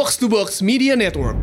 Box to Box Media Network.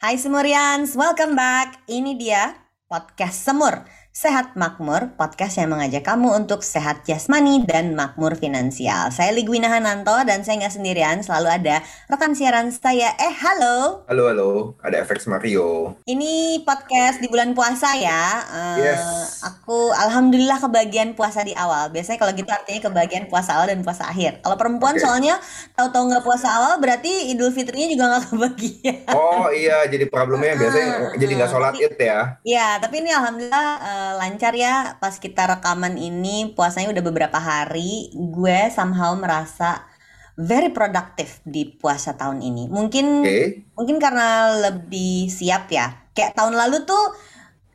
Hai Semurians, welcome back. Ini dia podcast Semur. Sehat Makmur, podcast yang mengajak kamu untuk sehat jasmani dan makmur finansial. Saya Ligwina Hananto dan saya nggak sendirian, selalu ada rekan siaran saya. Eh, halo. Halo, halo. Ada efek Mario. Ini podcast di bulan puasa ya. Uh, Yes. Aku alhamdulillah kebagian puasa di awal. Biasanya kalau gitu artinya kebagian puasa awal dan puasa akhir. Kalau perempuan Oke. soalnya tahu-tahu nggak puasa awal berarti Idul Fitrinya juga nggak kebagian. Oh iya, jadi problemnya biasanya Ah, jadi nggak ah, sholat id ya. Ya, tapi ini alhamdulillah lancar ya. Pas kita rekaman ini puasanya udah beberapa hari, gue somehow merasa very productive di puasa tahun ini. Mungkin Oke. mungkin karena lebih siap ya. Kayak tahun lalu tuh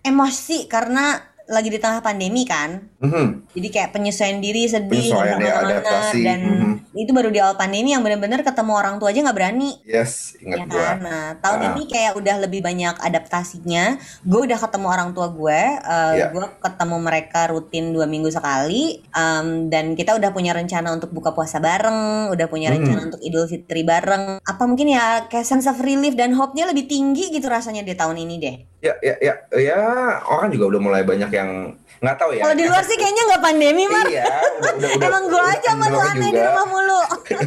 emosi karena lagi di tengah pandemi kan. Mhm. Jadi kayak penyesuaian diri sedih Penyesuaian ya, adaptasi. dan Mhm. itu baru di awal pandemi yang bener-bener ketemu orang tua aja nggak berani Yes, ya ingat gua. kan? Nah, tahun Ah. ini kayak udah lebih banyak adaptasinya. Gue udah ketemu orang tua gue, eh, Iya. gue ketemu mereka rutin dua minggu sekali, em, dan kita udah punya rencana untuk buka puasa bareng, udah punya Hmm. rencana untuk Idul Fitri bareng. Apa mungkin ya kayak sense of relief dan hope-nya lebih tinggi gitu rasanya di tahun ini deh. Ya, ya, ya, ya, orang juga udah mulai banyak yang nggak tahu ya. Kalau di luar sih kayaknya nggak pandemi, Mar. Iya, udah, udah, udah. Emang gue aja mulai aneh di rumah mulu.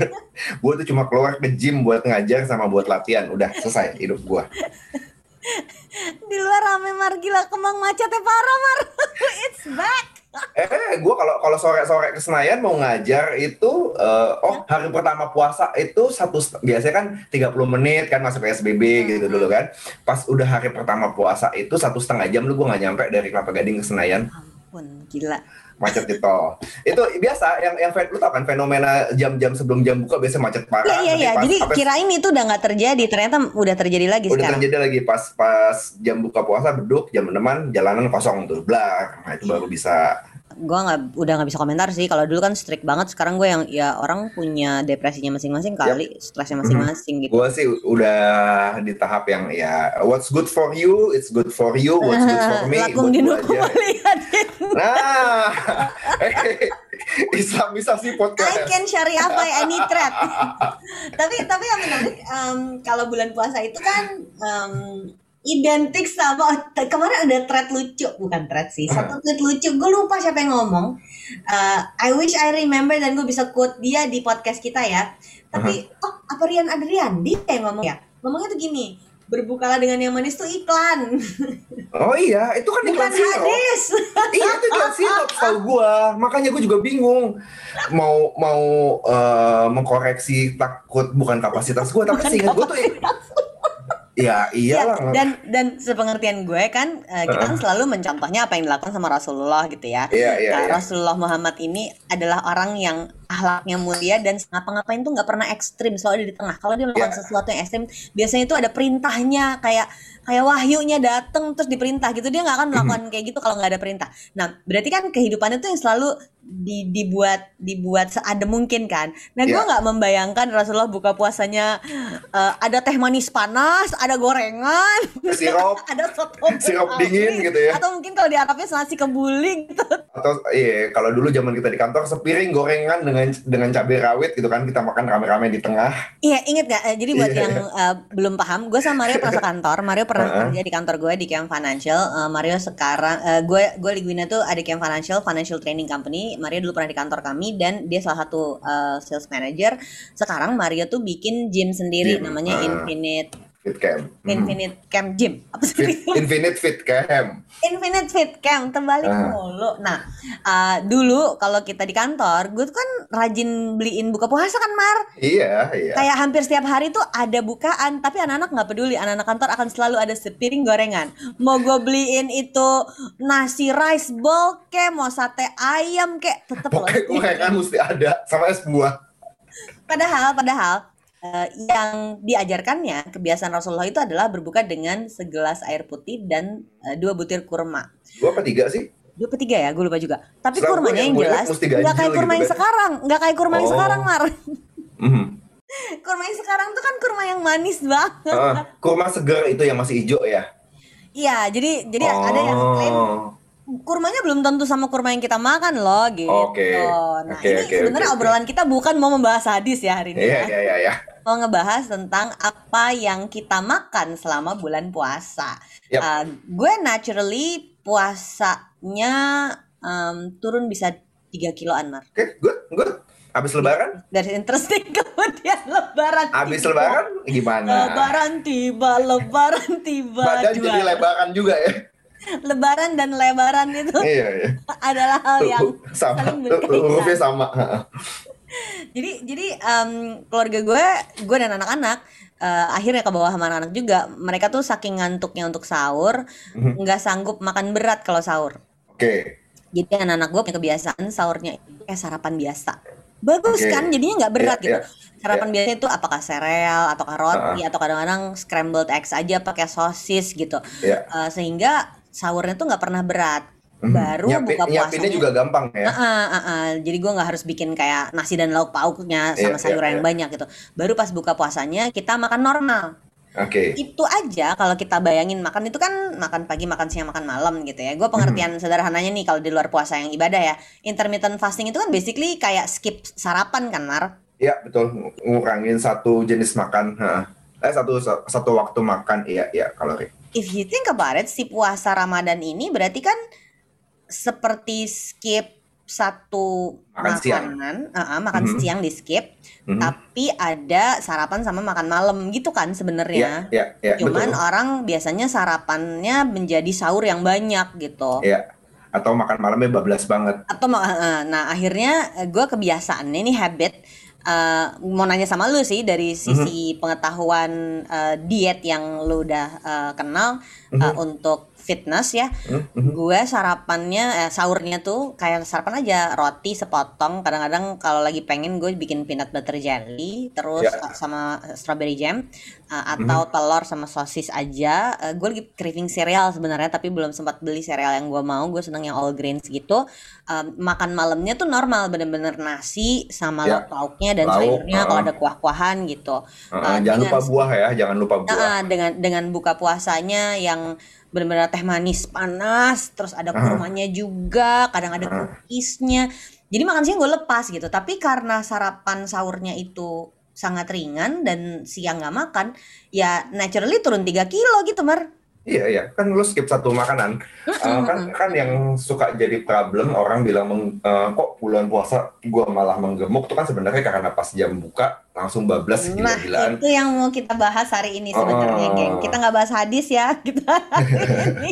Gue tuh cuma keluar ke gym buat ngajar sama buat latihan. Udah selesai hidup gua. di luar rame Mar gila kemang macetnya parah Mar. It's back. Eh, gue kalau kalau sore-sore ke Senayan mau ngajar itu, eh, oh hari pertama puasa itu satu biasanya kan 30 menit kan masuk PSBB gitu dulu kan. Pas udah hari pertama puasa itu satu setengah jam lu gue nggak nyampe dari Kelapa Gading ke Senayan Ampun, gila. macet di tol. Itu biasa yang yang lu tau kan fenomena jam-jam sebelum jam buka biasanya macet parah. Iya iya iya. Jadi kirain itu udah nggak terjadi, ternyata udah terjadi lagi udah sekarang. terjadi lagi pas pas jam buka puasa beduk jam teman jalanan kosong tuh blar nah itu baru bisa Gua nggak udah nggak bisa komentar sih. Kalau dulu kan strict banget, sekarang gue yang ya orang punya depresinya masing-masing kali, stresnya masing-masing gitu. gue sih udah di tahap yang ya what's good for you it's good for you what's good for me Lakum dinukum nah islamisasi I podcast can syariah by any thread. tapi tapi yang menarik em, kalau bulan puasa itu kan em, identik sama kemarin ada thread lucu. Bukan thread sih satu tweet lucu. Gue lupa siapa yang ngomong. Eh, I wish I remember dan gue bisa quote dia di podcast kita ya. Tapi oh apa Rian Adrian? Dia yang ngomong ya? Ngomongnya tuh gini berbukalah dengan yang manis tuh iklan. Oh iya itu kan bukan iklan sirup hadis. Iya itu iklan sirup tau gue makanya gue juga bingung mau mau eh, mengkoreksi takut bukan kapasitas gue tapi seingat gue tuh ya Ya, iyalah dan dan sepengertian gue kan eh, kita kan selalu mencontohnya apa yang dilakukan sama Rasulullah gitu ya. Iya, iya, Nah, iya. Rasulullah Muhammad ini adalah orang yang ahlaknya mulia dan ngapa-ngapain tuh nggak pernah ekstrim, selalu ada di tengah. Kalau dia melakukan Iya. sesuatu yang ekstrim, biasanya itu ada perintahnya kayak kayak wahyunya dateng terus diperintah gitu. Dia nggak akan melakukan kayak gitu kalau nggak ada perintah. Nah, berarti kan kehidupannya tuh yang selalu di- dibuat dibuat seadem mungkin kan. Nah, gue Iya. nggak membayangkan Rasulullah buka puasanya eh, ada teh manis panas, ada gorengan, sirup ada soto Sirup dingin gitu ya. Atau mungkin kalau di Arabnya nasi kebuli gitu. atau iya kalau dulu zaman kita di kantor sepiring gorengan dengan dengan cabai rawit gitu kan kita makan rame-rame di tengah Iya, inget gak? Eh, Jadi buat Iya. yang eh, belum paham, gue sama Mario pernah sekantor. Mario pernah Heeh. kerja di kantor gue di Camp Financial. Eh, Mario sekarang, eh, gue gue Ligwina tuh ada Camp Financial, Financial Training Company. Mario dulu pernah di kantor kami dan dia salah satu eh, sales manager. Sekarang Mario tuh bikin gym sendiri, Gym, namanya ah. Infinite fit camp Hmm. Infinite Camp Gym. Apa sih? Fit- infinite fit camp Infinite Fit Camp terbalik Ah. mulu. Nah, uh, dulu kalau kita di kantor, gue tuh kan rajin beliin buka puasa kan, Mar. iya iya Kayak hampir setiap hari tuh ada bukaan, tapi anak-anak nggak peduli. Anak-anak kantor akan selalu ada sepiring gorengan. Mau gue beliin itu nasi rice bowl ke, mau sate ayam ke, tetep loh. pokoknya gorengan mesti ada sama es buah Padahal, padahal eh, yang diajarkannya kebiasaan Rasulullah itu adalah berbuka dengan segelas air putih dan eh, dua butir kurma. dua apa tiga sih Dua per tiga ya, gue lupa juga. Tapi kurmanya yang yang jelas nggak kayak ganjil kurma gitu yang kan. sekarang, nggak kayak kurma yang Oh. sekarang, Mar. Mhm. kurma yang sekarang tuh kan kurma yang manis banget. Heeh, kurma segar itu yang masih hijau ya? Iya, jadi jadi ada yang klaim Oh, kurmanya belum tentu sama kurma yang kita makan loh gitu. Oke, Nah, oke, ini oke, sebenarnya oke. obrolan kita bukan mau membahas hadis ya hari ini iya ya. iya iya iya. Mau ngebahas tentang apa yang kita makan selama bulan puasa. Yap. Uh, gue naturally puasanya um, turun bisa 3 kiloan, Mar. Oke, good, good. Habis lebaran? Dari interesting kemudian lebaran Habis tiba. lebaran gimana? Lebaran tiba, lebaran tiba. Badan dua. jadi lebaran juga ya? Lebaran dan lebaran itu iya, iya. adalah hal yang sama, saling berkaitan. hurufnya sama. Jadi jadi em, keluarga gue, gue dan anak-anak eh, akhirnya ke bawah sama anak-anak juga. Mereka tuh saking ngantuknya untuk sahur, Mhm. nggak sanggup makan berat kalau sahur. Oke, Jadi anak-anak gue punya kebiasaan sahurnya itu kayak sarapan biasa. Bagus Oke. kan, jadinya nggak berat Iya, gitu. iya. Sarapan biasa itu apakah sereal, ataukah roti, Ah. atau kadang-kadang scrambled eggs aja pakai sosis gitu. ya. Eh, sehingga sahurnya tuh nggak pernah berat. Mhm. Baru Nyiapin- buka nyiapinnya puasanya juga gampang ya. Heeh, heeh. Jadi gue nggak harus bikin kayak nasi dan lauk pauknya Iya, sama sayuran iya, yang banyak gitu. Baru pas buka puasanya kita makan normal. Oke. Itu aja kalau kita bayangin makan itu kan makan pagi, makan siang, makan malam gitu ya. Gue pengertian sederhananya nih kalau di luar puasa yang ibadah ya. Intermittent fasting itu kan basically kayak skip sarapan kan, Mar? Iya betul ngurangin satu jenis makan. heeh. Eh satu satu waktu makan. Iya iya kalori. If you think about it, si puasa Ramadan ini berarti kan seperti skip satu Makan siang. makanan, Heeh, makan Mhm. siang di skip, Mhm. tapi ada sarapan sama makan malam gitu kan sebenarnya. iya iya Cuman betul. orang biasanya sarapannya menjadi sahur yang banyak gitu. Iya. Atau makan malamnya bablas banget. Atau eh, nah akhirnya gue kebiasaannya ini habit eh, mau nanya sama lu sih dari sisi pengetahuan eh, diet yang lu udah eh, kenal eh, untuk fitness ya. Mhm. Gue sarapannya eh, sahurnya tuh kayak sarapan aja roti sepotong. Kadang-kadang kalau lagi pengen gue bikin peanut butter jelly terus eh, sama strawberry jam eh, atau telur sama sosis aja. Eh, gue lagi craving cereal sebenarnya tapi belum sempat beli cereal yang gue mau. Gue seneng yang all grains gitu. Eh, makan malamnya tuh normal bener-bener nasi sama Ya. lauk pauknya dan Lauk, sayurnya kalau uh-uh. ada kuah-kuahan gitu. Heeh, Eh, jangan dengan lupa buah ya, jangan lupa buah. Nah, dengan dengan buka puasanya yang benar-benar teh manis panas, terus ada kurmanya juga, kadang ada cookiesnya. Jadi makan siang gue lepas gitu. Tapi karena sarapan sahurnya itu sangat ringan dan siang nggak makan, ya naturally turun 3 kilo gitu, Mar. Iya iya, kan lu skip satu makanan. Eh, kan kan yang suka jadi problem orang bilang meng- eh, kok bulan puasa gua malah menggemuk tuh kan sebenarnya karena pas jam buka langsung bablas Nah, gila-gilaan. itu yang mau kita bahas hari ini sebenarnya, Oh. geng. Kita nggak bahas hadis ya. Kita hari ini,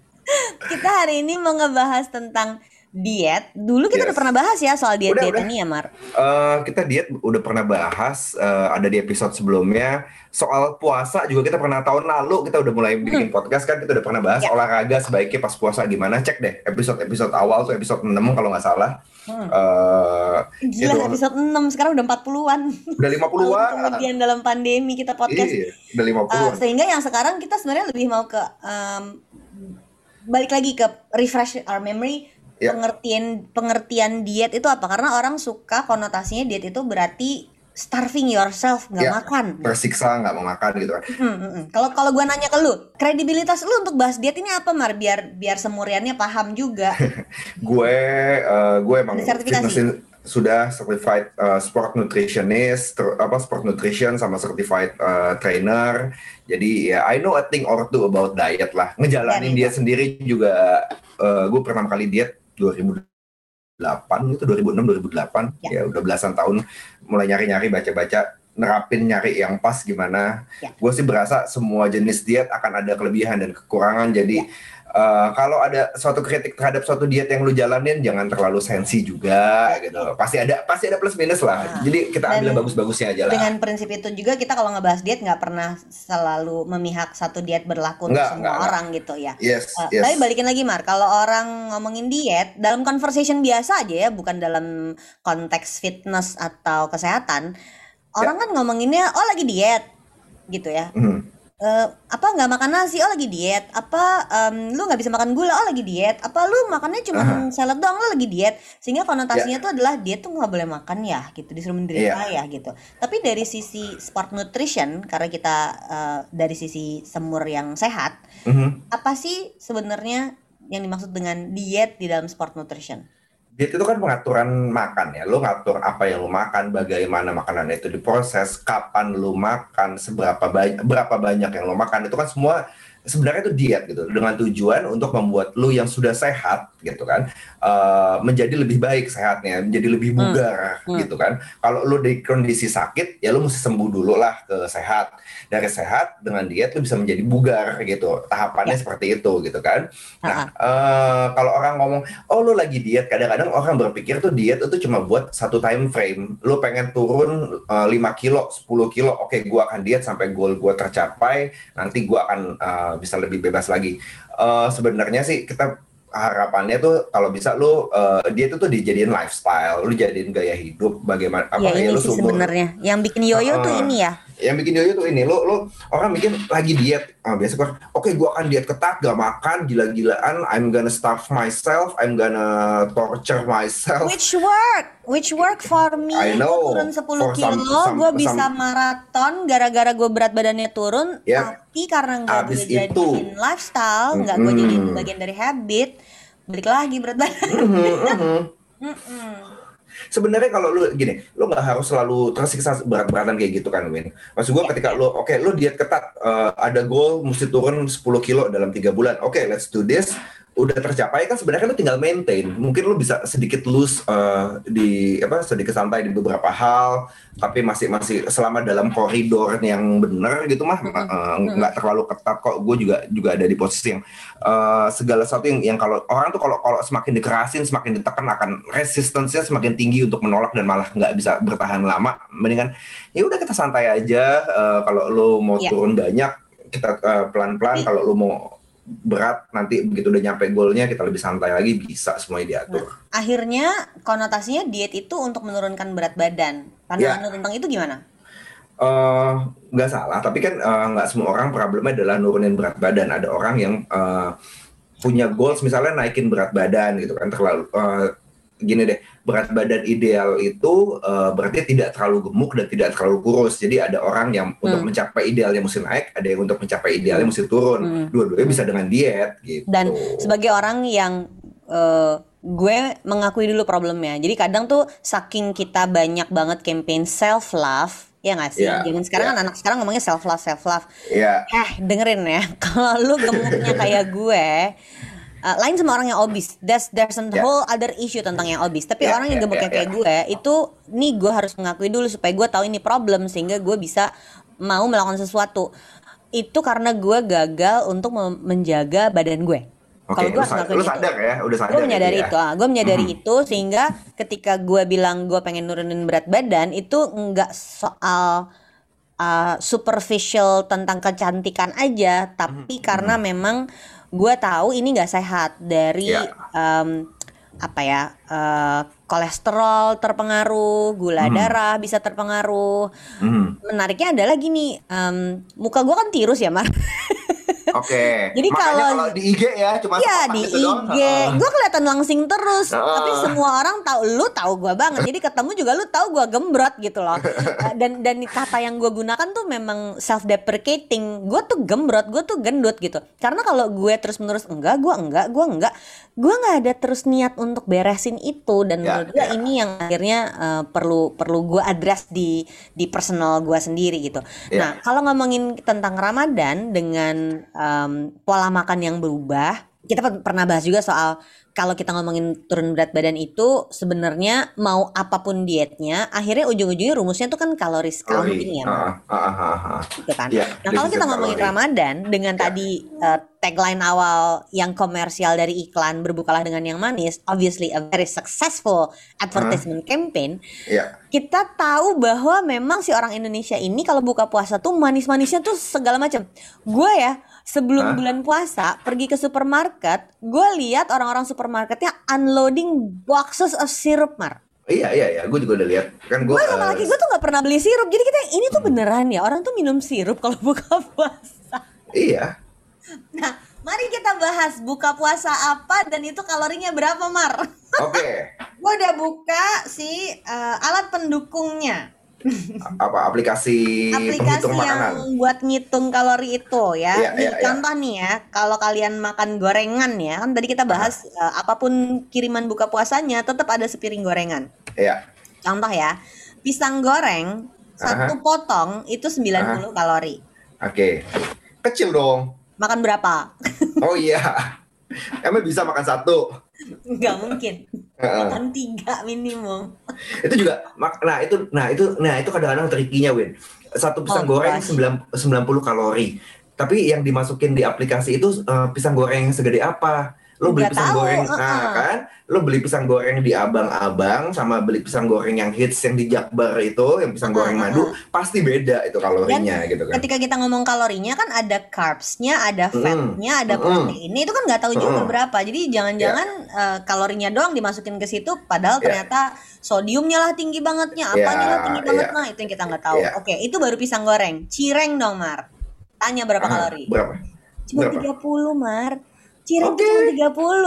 kita hari ini mau ngebahas tentang diet. Dulu kita Yes. udah pernah bahas ya soal diet-diet Udah, udah. ini ya, Mar. Eh, kita diet udah pernah bahas eh, ada di episode sebelumnya soal puasa juga kita pernah tahun lalu kita udah mulai bikin podcast kan kita udah pernah bahas Ya. olahraga sebaiknya pas puasa gimana cek deh episode episode awal tuh episode 6 kalau nggak salah Hmm. Eh, Gila itu episode 6 sekarang udah 40-an. udah 50-an Tahun kemudian dalam pandemi kita podcast. iya udah Uh, 50-an sehingga yang sekarang kita sebenarnya lebih mau ke um, balik lagi ke refresh our memory Ya. pengertian pengertian diet itu apa karena orang suka konotasinya diet itu berarti starving yourself nggak Ya. makan tersiksa nggak mau makan gitu kan hmm. Kalau kalau gue nanya ke lu, kredibilitas lu untuk bahas diet ini apa Mar? Biar biar semuriannya paham juga. gue eh, gue emang sertifikasi? sudah certified eh, sport nutritionist ter- apa sport nutrition sama certified eh, trainer jadi ya I know a thing or two about diet lah ngejalanin Dari diet sendiri juga eh, gue pertama kali diet 2008 itu 2006 2008 Ya. ya udah belasan tahun mulai nyari-nyari baca-baca nerapin nyari yang pas gimana Ya. gue sih berasa semua jenis diet akan ada kelebihan dan kekurangan jadi Ya. Eh, kalau ada suatu kritik terhadap suatu diet yang lu jalanin jangan terlalu sensi juga gitu pasti ada pasti ada plus minus lah Nah, jadi kita ambil yang bagus-bagusnya aja lah Dengan prinsip itu juga kita kalau ngebahas diet nggak pernah selalu memihak satu diet berlaku untuk semua nggak, nggak. orang gitu ya. yes Eh, yes Tapi balikin lagi Mar, kalau orang ngomongin diet dalam conversation biasa aja ya, bukan dalam konteks fitness atau kesehatan, orang kan ngomonginnya oh lagi diet gitu ya. Hmm. Eh, apa nggak makan nasi? Oh lagi diet. Apa em, lu nggak bisa makan gula? Oh lagi diet. Apa lu makannya cuma Aha. salad doang? Lu lagi diet. Sehingga Ya, konotasinya tuh adalah diet tuh nggak boleh makan ya gitu. Disuruh menderita iya. ya gitu. Tapi dari sisi sport nutrition karena kita eh, dari sisi semur yang sehat Mhm. apa sih sebenarnya yang dimaksud dengan diet di dalam sport nutrition Diet itu kan pengaturan makan ya. Lo ngatur apa yang lo makan, bagaimana makanan itu diproses, kapan lo makan, seberapa banyak berapa banyak yang lo makan. Itu kan semua sebenarnya itu diet gitu dengan tujuan untuk membuat lo yang sudah sehat gitu kan eh, menjadi lebih baik sehatnya, menjadi lebih hmm. bugar Hmm. gitu kan. Kalau lo di kondisi sakit ya lo mesti sembuh dulu lah ke sehat. Dari sehat dengan diet lo bisa menjadi bugar gitu. Tahapannya ya seperti itu gitu kan. Ah, Nah, ah. eh, kalau orang ngomong, oh lu lagi diet, kadang-kadang orang berpikir tuh diet itu cuma buat satu time frame. Lu pengen turun eh, 5 kilo, 10 kilo, oke gua akan diet sampai goal gua tercapai, nanti gua akan eh, bisa lebih bebas lagi. Eh, sebenarnya sih kita harapannya tuh kalau bisa lu eh, diet itu tuh dijadiin lifestyle, lu jadiin gaya hidup, bagaimana ya apa ya lu sebenarnya yang bikin yoyo tuh Heeh. ini ya yang bikin yoyo tuh ini lo lo orang bikin lagi diet ah, biasa kan oke gua akan diet ketat gak makan gila-gilaan I'm gonna starve myself I'm gonna torture myself Which work, which work for me. I Gue know turun 10 for some kilo, some gue bisa some maraton gara-gara gue berat badannya turun. ya Tapi karena nggak gue itu jadiin lifestyle, nggak gue jadiin bagian dari habit, balik lagi berat badan. Mhm, mhm. Mm-mm. Sebenarnya kalau lu gini, lu nggak harus selalu tersiksa berat-beratan kayak gitu kan, Win. Maksud gua ketika lu, oke, lu diet ketat, eh, ada goal mesti turun 10 kilo dalam tiga bulan, oke, let's do this. Udah tercapai kan sebenarnya lu tinggal maintain. Mungkin lu bisa sedikit loose eh, di apa, sedikit santai di beberapa hal, tapi masih masih selama dalam koridor yang benar gitu mah, eh, nggak terlalu ketat kok. Gue juga juga ada di posisi yang eh, segala sesuatu yang, yang kalau orang tuh kalau kalau semakin dikerasin, semakin ditekan akan resistance-nya semakin tinggi untuk menolak dan malah nggak bisa bertahan lama. Mendingan ya udah kita santai aja. eh, kalau lo mau Ya, turun banyak, kita eh, pelan-pelan. Kalau lo mau berat, nanti begitu udah nyampe goalnya kita lebih santai lagi, bisa semuanya nah, diatur. akhirnya konotasinya diet itu untuk menurunkan berat badan. Ya, Pandangan lu tentang itu gimana? eh, nggak salah. Tapi kan eh, nggak semua orang problemnya adalah nurunin berat badan. Ada orang yang eh, punya goals misalnya naikin berat badan gitu kan terlalu eh, gini deh berat badan ideal itu eh, berarti tidak terlalu gemuk dan tidak terlalu kurus jadi ada orang yang untuk Hmm. mencapai idealnya mesti naik ada yang untuk mencapai idealnya Hmm. mesti turun Hmm. dua-duanya Hmm. bisa dengan diet gitu Dan sebagai orang yang eh, gue mengakui dulu problemnya. Jadi kadang tuh saking kita banyak banget campaign self love, ya nggak sih? ya Zaman sekarang ya kan anak sekarang ngomongnya self love, self love. ya Eh, dengerin ya. Kalau lu gemuknya kayak gue, eh, lain sama orang yang obes. There's there's a ya whole other issue tentang yang obes. Tapi ya orang yang ya ya gemuknya ya kayak gue, itu nih gue harus mengakui dulu supaya gue tahu ini problem sehingga gue bisa mau melakukan sesuatu. Itu karena gue gagal untuk menjaga badan gue. oke Kalau gue lu, harus sa- ngelakuin lu itu. sadar ya udah Gue sadar itu menyadari ya itu, ah, gue menyadari Mhm. itu sehingga ketika gue bilang gue pengen nurunin berat badan itu nggak soal uh, superficial tentang kecantikan aja, tapi karena mhm. memang gue tahu ini nggak sehat dari ya um, apa ya uh, kolesterol terpengaruh, gula Mhm. darah bisa terpengaruh. Mhm. Menariknya adalah gini, um, muka gue kan tirus ya, Mar. Oke, Jadi makanya kalau kalau di IG ya cuma Iya di doang. IG, Heeh. gue kelihatan langsing terus. Tapi Heeh. semua orang tahu, lu tahu gue banget. Jadi ketemu juga lu tahu gue gembrot gitu loh. Eh, Dan dan kata yang gue gunakan tuh memang self deprecating. Gue tuh gembrot, gue tuh gendut gitu. Karena kalau gue terus menerus enggak, gue enggak, gue enggak, gue nggak ada terus niat untuk beresin itu. Dan Ya, menurut gue ya. ini yang akhirnya eh, perlu perlu gue address di di personal gue sendiri gitu. Ya. Nah kalau ngomongin tentang Ramadan dengan em, pola makan yang berubah, kita per- pernah bahas juga soal kalau kita ngomongin turun berat badan itu sebenarnya mau apa pun dietnya, akhirnya ujung-ujungnya rumusnya tuh kan calories Kalori. counting ya, heeh, heeh, heeh. gitu kan. Ya, Nah kalau kita ngomongin kalori. Ramadan dengan Ya. tadi eh, tagline awal yang komersial dari iklan berbukalah dengan yang manis, obviously a very successful advertisement campaign ya. kita tahu bahwa memang si orang Indonesia ini kalau buka puasa tuh manis-manisnya tuh segala macam. Gue ya sebelum Hah? bulan puasa pergi ke supermarket, gue lihat orang-orang supermarketnya unloading boxes of syrup mar. Iya iya iya, gue juga udah lihat. Kan gue sama eh, laki gue tuh nggak pernah beli sirup, jadi kita ini tuh beneran ya orang tuh minum sirup kalau buka puasa. Iya. Nah, mari kita bahas buka puasa apa dan itu kalorinya berapa, Mar? Oke. Gue udah buka si uh, alat pendukungnya. Apa aplikasi, Aplikasi penghitung yang makanan? buat ngitung kalori itu ya. Iya, Nih, iya, iya. contoh nih ya, kalau kalian makan gorengan ya, kan tadi kita bahas uh, apa pun kiriman buka puasanya tetap ada sepiring gorengan. Iya. Contoh ya, pisang goreng satu potong itu 90 kalori. Oke. Kecil dong. Makan berapa? Oh iya. Emang bisa makan satu. Nggak mungkin. Makan tiga minimum. itu juga mak- nah itu nah itu nah itu kadang-kadang trikinya Win satu pisang Oh, goreng. 9 90 kalori tapi yang dimasukin di aplikasi itu eh, pisang goreng yang segede apa lo beli pisang tahu, goreng uh-uh. nah kan lo beli pisang goreng di abang-abang sama beli pisang goreng yang hits yang di Jakbar itu yang pisang goreng Uh-uh, madu pasti beda itu kalorinya gitu kan Ketika kita ngomong kalorinya kan ada carbsnya, ada fatnya, ada Mm-mm. proteinnya itu kan nggak tahu juga Mm-mm. berapa. Jadi jangan-jangan eh, kalorinya doang dimasukin ke situ, padahal Ya. ternyata sodiumnya lah tinggi bangetnya, Ya, apanya lah tinggi banget ya. nah itu yang kita nggak tahu. Ya. Oke, itu baru pisang goreng. Cireng dong Mar. Tanya berapa Ah, kalori? berapa Cuma berapa? 30 Mar. Cireng tuh cuma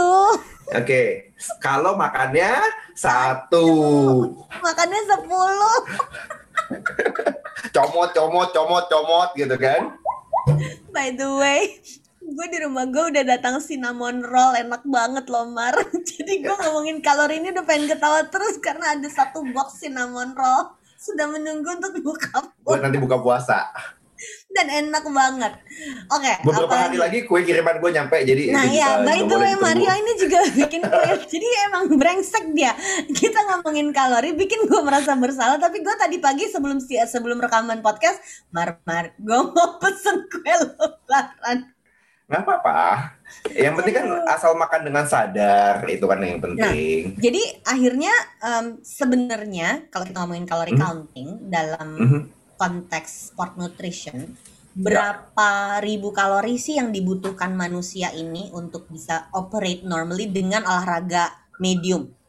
30. oke kalau makannya satu Makannya 10. comot comot comot comot gitu kan By the way, gue di rumah gue udah datang cinnamon roll enak banget loh Mar. Jadi gue ngomongin kalori ini udah pengen ketawa terus karena ada satu box cinnamon roll sudah menunggu untuk buka buat nanti buka puasa dan enak banget. Oke, beberapa apa hari lagi kue kiriman gue nyampe jadi Nah ya, by the way. Mario ini juga bikin kue. Jadi emang brengsek dia. Kita ngomongin kalori, bikin gue merasa bersalah. Tapi gue tadi pagi sebelum si- sebelum rekaman podcast, Mar Mar, gue mau pesen kue lebaran. nggak apa-apa yang penting kan asal makan dengan sadar itu kan yang penting Jadi akhirnya em, sebenarnya kalau kita ngomongin kalori Mhm. counting dalam Mhm. Konteks sport nutrition, berapa ribu kalori sih yang dibutuhkan manusia ini untuk bisa operate normally dengan olahraga medium, Hmm.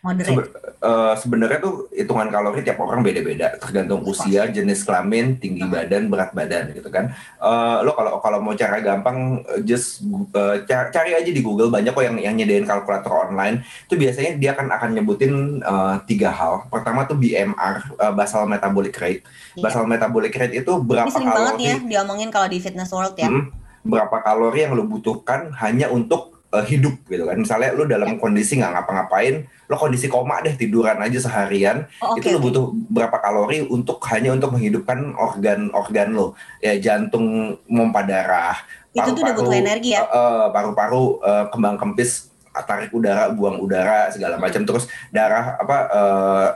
Moderate? Sebe- eh, sebenarnya tuh hitungan kalori tiap orang beda-beda. Tergantung usia jenis kelamin tinggi badan berat badan gitu kan. Eh, lo kalau kalau mau cara gampang eh, just eh, ca- cari aja di Google. Banyak kok yang yang nyediain kalkulator online. Itu biasanya dia akan akan nyebutin eh, tiga hal. Pertama tuh BMR eh, basal metabolic rate. Iya. basal metabolic rate itu Ini berapa banget kalori ya diomongin kalau di fitness world ya. Mm, berapa kalori yang lo butuhkan hanya untuk uh, hidup gitu kan. Misalnya lo dalam kondisi nggak ngapa-ngapain lo kondisi koma deh tiduran aja seharian Oh, itu lo butuh berapa kalori untuk hanya untuk menghidupkan organ-organ lo. Ya jantung pompa darah Itu tuh udah butuh energi ya. eh, paru-paru eh, kembang kempis tarik udara buang udara segala macam. Terus darah apa eh,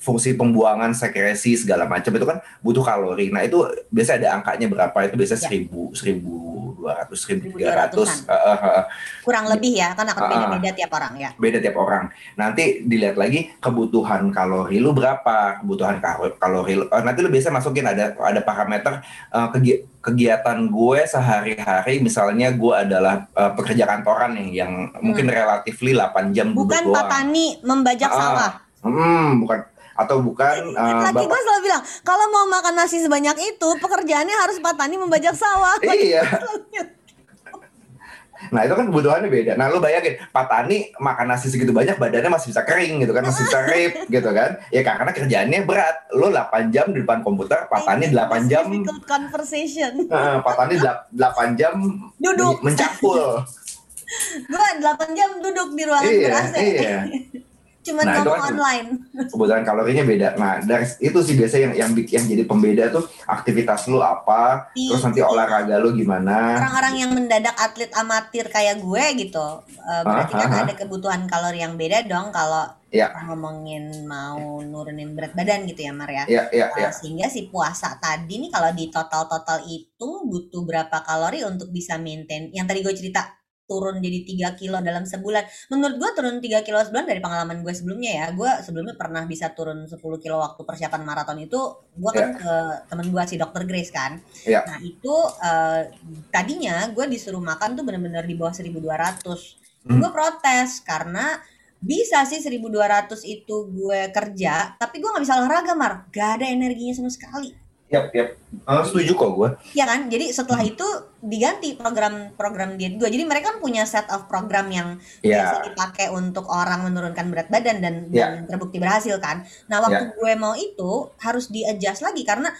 fungsi pembuangan sekresi segala macam. Itu kan butuh kalori. Nah itu biasa ada angkanya berapa? Itu biasa Ya. seribu seribu dua ratus seribu 1200-an. tiga ratus eh, Kurang lebih ya, kan akan beda-beda tiap orang ya. beda tiap orang. Nanti dilihat lagi kebutuhan kalori lu berapa, kebutuhan kal- kalori lu. eh, nanti lu biasa masukin ada ada parameter eh, kegi- kegiatan gue sehari-hari. Misalnya gue adalah eh, pekerja kantoran nih yang mungkin relatifly 8 jam Hmm. Bukan petani membajak Ah, sawah. Hmm, bukan atau bukan eh, Laki gue selalu bilang, kalau mau makan nasi sebanyak itu, pekerjaannya harus petani membajak sawah. Iya. Nah itu kan kebutuhannya beda. Nah lu bayangin, Pak Tani makan nasi segitu banyak badannya masih bisa kering gitu kan, masih bisa rip gitu kan. Ya karena kerjaannya berat. Lu 8 jam di depan komputer, Pak Tani 8 jam, conversation. eh, Pak Tani 8 jam Duduk. mencakul. Gue 8 jam duduk di ruangan Iya, ber-AC. iya. Cuman Nah, itu ngomong kan- online. Kebutuhan kalorinya beda. Nah dari itu sih biasanya yang yang, yang jadi pembeda tuh aktivitas lu apa, terus nanti Iya. olahraga lu gimana. Orang-orang yang mendadak atlet amatir kayak gue gitu, eh, berarti Ah, kan ah, ada kebutuhan kalori yang beda dong kalau Ya. ngomongin mau nurunin berat badan gitu ya Mar ya. Ya, ya, Uh, ya. sehingga si puasa tadi nih kalau di total-total hitung butuh berapa kalori untuk bisa maintain yang tadi gue cerita turun jadi 3 kilo dalam sebulan. Menurut gue turun 3 kilo sebulan dari pengalaman gue sebelumnya ya. Gue sebelumnya pernah bisa turun 10 kilo waktu persiapan maraton itu. Gue kan ke temen gue si dokter Grace kan. Ya. nah itu eh, tadinya gue disuruh makan tuh bener-bener di bawah 1200 Hmm. gue protes karena bisa sih 1200 itu gue kerja tapi gue nggak bisa olahraga mar. Gak ada energinya sama sekali Yap, yap. Uh, setuju kok gue. Ya kan? Jadi setelah itu diganti program-program diet gue. Jadi mereka kan punya set of program yang Ya. biasa dipakai untuk orang menurunkan berat badan dan, Ya. dan terbukti berhasil kan. Nah waktu gue mau itu harus di adjust lagi karena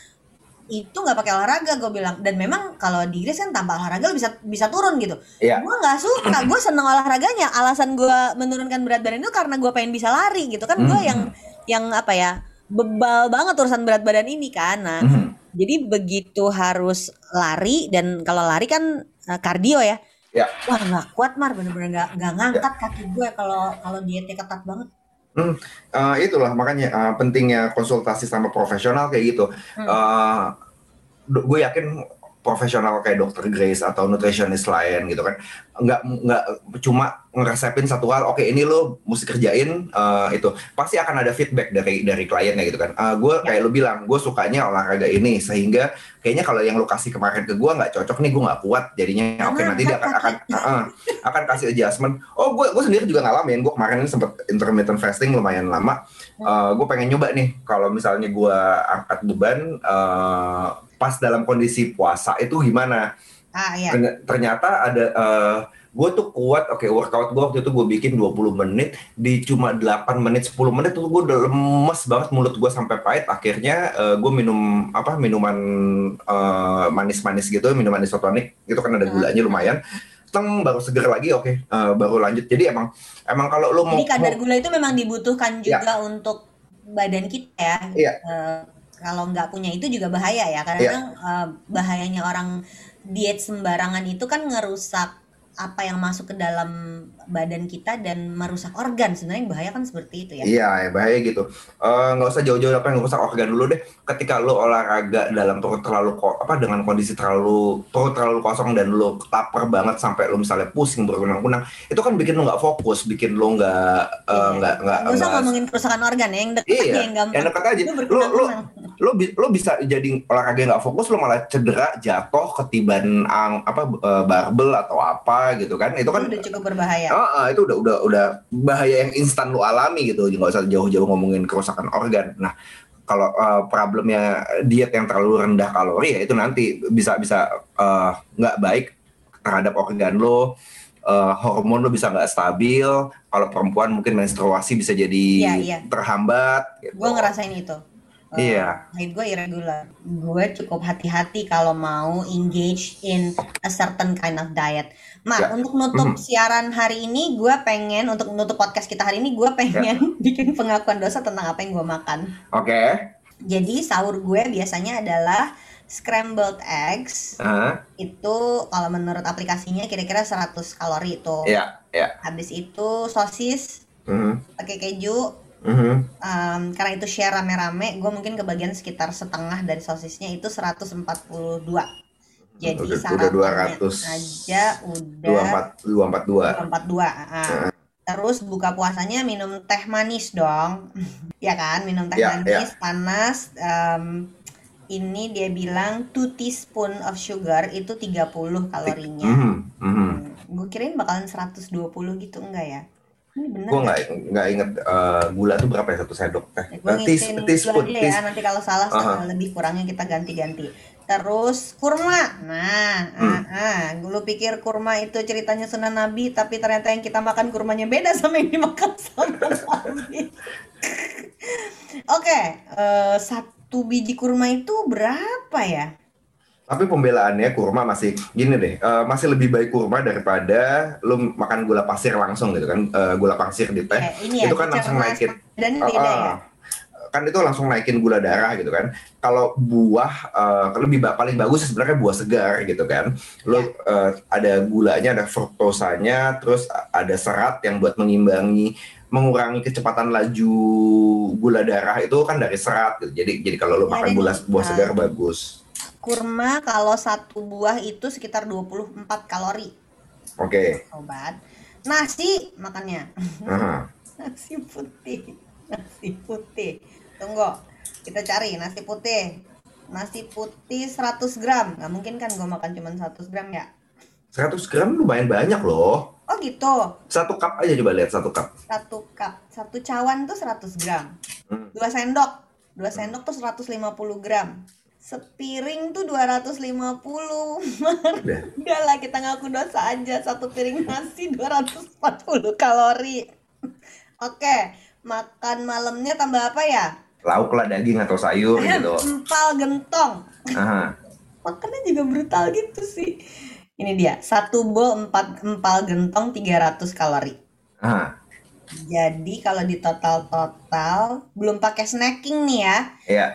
itu nggak pakai olahraga gue bilang dan memang kalau di Inggris kan tanpa olahraga bisa bisa turun gitu. Iya. Gue nggak suka, gue seneng olahraganya. Alasan gue menurunkan berat badan itu karena gue pengen bisa lari gitu kan. Gue Hmm. yang yang apa ya bebal banget urusan berat badan ini kan. Nah, Mhm. jadi begitu harus lari dan kalau lari kan eh, kardio ya. Ya. Wah nggak kuat mar bener-bener nggak nggak ngangkat kaki gue kalau kalau dietnya ketat banget. Hmm, eh, itulah makanya eh, pentingnya konsultasi sama profesional kayak gitu. Hmm. Eh, do- gue yakin profesional kayak dokter Grace atau nutritionist lain gitu kan. Nggak nggak cuma ngeresepin satu hal oke ini lo mesti kerjain eh, itu. Pasti akan ada feedback dari dari kliennya gitu kan. Eh, gue kayak lo bilang gue sukanya olahraga ini sehingga kayaknya kalau yang lo kasih kemarin ke gue nggak cocok nih gue nggak kuat jadinya oke Karena nanti dia akan akan uh, akan kasih adjustment. Oh gue gue sendiri juga ngalamin gue kemarin sempat intermittent fasting lumayan lama. Gue pengen nyoba nih kalau misalnya gue angkat beban eh, pas dalam kondisi puasa itu gimana Ah iya. Terny- ternyata ada eh, gue tuh kuat oke workout gue waktu itu gue bikin 20 menit di cuma 8 menit 10 menit tuh gue udah lemes banget mulut gue sampai pahit akhirnya gue minum apa minuman eh, manis-manis gitu minuman isotonik itu kan ada gulanya lumayan teng baru seger lagi oke eh, baru lanjut jadi emang emang kalau lo mau, Jadi kadar gula itu memang dibutuhkan juga untuk badan kita ya. Iya. Eh, kalau nggak punya itu juga bahaya ya. Kadang-kadang eh, bahayanya orang diet sembarangan itu kan ngerusak apa yang masuk ke dalam badan kita dan merusak organ. Sebenarnya yang bahaya kan seperti itu ya. Iya, ya bahaya gitu. Eh, Nggak usah jauh-jauh apa yang rusak organ dulu deh. Ketika lo olahraga dalam perut terlalu apa dengan kondisi terlalu perut terlalu kosong dan lo lapar banget sampai lo misalnya pusing berkunang-kunang, itu kan bikin lo nggak fokus, bikin lo nggak eh, Iya. nggak nggak Nggak usah ngomongin kerusakan organ ya, yang dekat Iya, aja yang gampang. yang dekat aja. Lo lo lo lo bisa jadi olahraga nggak fokus lo malah cedera jatuh ketiban ang apa eh, barbel atau apa gitu kan itu kan Itu udah cukup berbahaya. Ah, ah, itu udah udah udah bahaya yang instan lu alami gitu nggak usah jauh-jauh ngomongin kerusakan organ nah kalau eh, problemnya diet yang terlalu rendah kalori ya itu nanti bisa bisa eh, nggak baik terhadap organ lo eh, hormon lo bisa nggak stabil kalau perempuan mungkin menstruasi bisa jadi Iya, iya. terhambat gitu. Gue ngerasain itu. Eh, Iya. Haid gue irregular. Gue cukup hati-hati kalau mau engage in a certain kind of diet. Mar, Ya. untuk nutup Mhm. siaran hari ini, gue pengen untuk nutup podcast kita hari ini, gue pengen bikin pengakuan dosa tentang apa yang gue makan. oke Jadi sahur gue biasanya adalah scrambled eggs. Ah, Itu kalau menurut aplikasinya kira-kira 100 kalori itu. ya ya Habis itu sosis Mhm, pakai keju, mhm. Um, karena itu share rame-rame, gue mungkin kebagian sekitar setengah dari sosisnya itu 142. Jadi Udah- udah sarapannya 200. aja udah empat dua empat dua 242. ah. Terus buka puasanya minum teh manis dong. ya kan, minum teh Ya, manis panas. Um, ini dia bilang 2 teaspoon of sugar itu 30 kalorinya. Mhm, mhm. Gue kirain bakalan 120 gitu enggak ya? Gue nggak? nggak inget eh, gula tuh berapa ya satu sendok teh Ya, gue Eh, ngikutin teaspoon ya nanti kalau salah Aha. lebih kurangnya kita ganti-ganti terus kurma. Nah Hmm. ah, ah. lu pikir kurma itu ceritanya sunan nabi tapi ternyata yang kita makan kurmanya beda sama yang dimakan sama nabi. Oke eh, satu biji kurma itu berapa ya? Tapi pembelaannya kurma masih gini deh eh, masih lebih baik kurma daripada lu makan gula pasir langsung gitu kan Eh, gula pasir di teh. Eh, ini ya itu kan langsung naikin dan Ah, beda ya ah. kan itu langsung naikin gula darah gitu kan. Kalau buah eh, lebih paling bagus sebenarnya buah segar gitu kan. Lo eh, ada gulanya ada fruktosanya terus ada serat yang buat mengimbangi mengurangi kecepatan laju gula darah itu kan dari serat gitu. jadi jadi kalau lo makan ada buah, ah. segar bagus. Kurma kalau satu buah itu sekitar 24 kalori. Oke. Sobat. Nasi makannya. Aha. nasi putih. Nasi putih tunggu kita cari nasi putih. Nasi putih 100 gram. Nggak mungkin kan gue makan cuma 100 gram ya? 100 gram lumayan banyak loh. Oh gitu? Satu cup aja coba lihat satu cup. Satu cup satu cawan tuh 100 gram. Hmm. dua sendok dua sendok tuh 150 gram. Sepiring tuh 250 Udah. lah kita ngaku dosa aja. Satu piring nasi 240 kalori. Oke makan malamnya tambah apa ya Lauk lah daging atau sayur gitu. empal gentong Aha. makannya juga brutal gitu sih ini dia satu bowl empat empal gentong 300 kalori Aha. jadi kalau di total total belum pakai snacking nih ya Iya,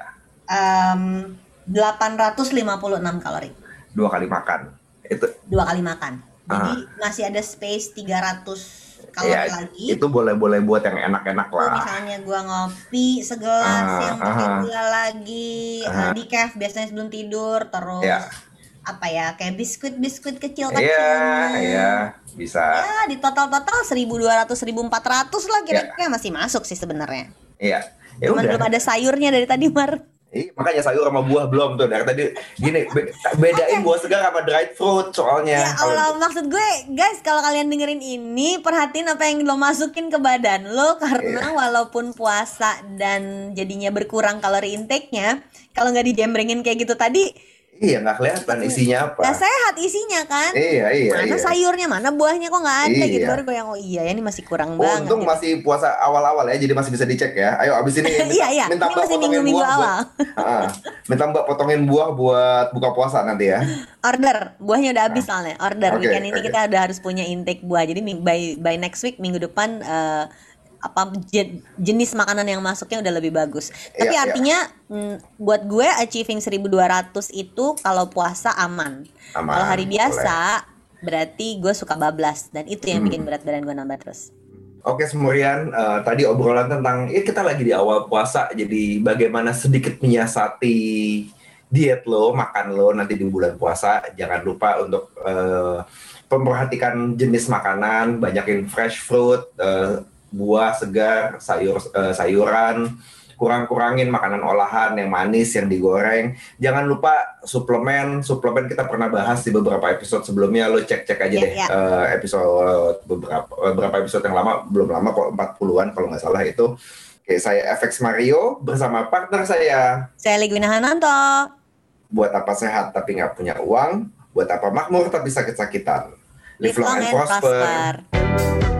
em, 856 kalori dua kali makan. Itu dua kali makan. Jadi masih ada space 300 kalori ya, lagi. itu boleh-boleh buat yang enak-enak Kalau lah. misalnya gua ngopi segelas Ah, yang pakai ah. gula lagi, Ah. eh, decaf biasanya sebelum tidur, terus Ya. apa ya kayak biskuit-biskuit kecil-kecil. Iya, iya, bisa. Ya di total-total 1200 1400 lah kira-kira masih masuk sih sebenarnya. Iya. Ya Cuman udah. belum ada sayurnya dari tadi Mar. Ih, makanya sayur sama buah belum tuh dari tadi. Gini, be- bedain buah segar sama dried fruit soalnya. Ya Allah, maksud gue, guys, kalau kalian dengerin ini, perhatiin apa yang lo masukin ke badan lo karena Iya. walaupun puasa dan jadinya berkurang kalori intake-nya, kalau nggak dijembrengin kayak gitu tadi, Iya, nggak kelihatan isinya apa. nggak sehat isinya kan? Iya, iya, mana iya. sayurnya, mana buahnya kok nggak ada gitu. Iya. Baru gue yang oh iya ya ini masih kurang banget. Untung gitu. masih puasa awal-awal ya, jadi masih bisa dicek ya. Ayo abis ini minta, Iya, iya. minta Ini Mbak masih potongin minggu-minggu buah buat- awal. Ah, minta Mbak potongin buah buat buka puasa nanti ya. Order, buahnya udah habis soalnya. Order Oke, weekend ini oke. kita udah harus punya intake buah. Jadi by by next week minggu depan eh, apa je- jenis makanan yang masuknya udah lebih bagus. Tapi Iya, iya. artinya mm, buat gue achieving 1200 itu kalau puasa aman. Aman, Kalau hari biasa berarti gue suka bablas dan itu yang Hmm. bikin berat badan gue nambah terus. Oke Semurian, eh, tadi obrolan tentang, ya kita lagi di awal puasa, jadi bagaimana sedikit menyiasati diet lo, makan lo nanti di bulan puasa. Jangan lupa untuk eh, memperhatikan jenis makanan, banyakin fresh fruit, eh, buah segar, sayur eh, sayuran, kurang-kurangin makanan olahan yang manis, yang digoreng. Jangan lupa suplemen, suplemen kita pernah bahas di beberapa episode sebelumnya. Lo cek-cek aja Iya, deh iya. eh, episode beberapa beberapa episode yang lama, belum lama kok 40-an kalau nggak salah itu. Oke, saya FX Mario bersama partner saya. Saya Ligwina Hananto. Buat apa sehat tapi nggak punya uang? Buat apa makmur tapi sakit-sakitan? Live long and prosper. prosper.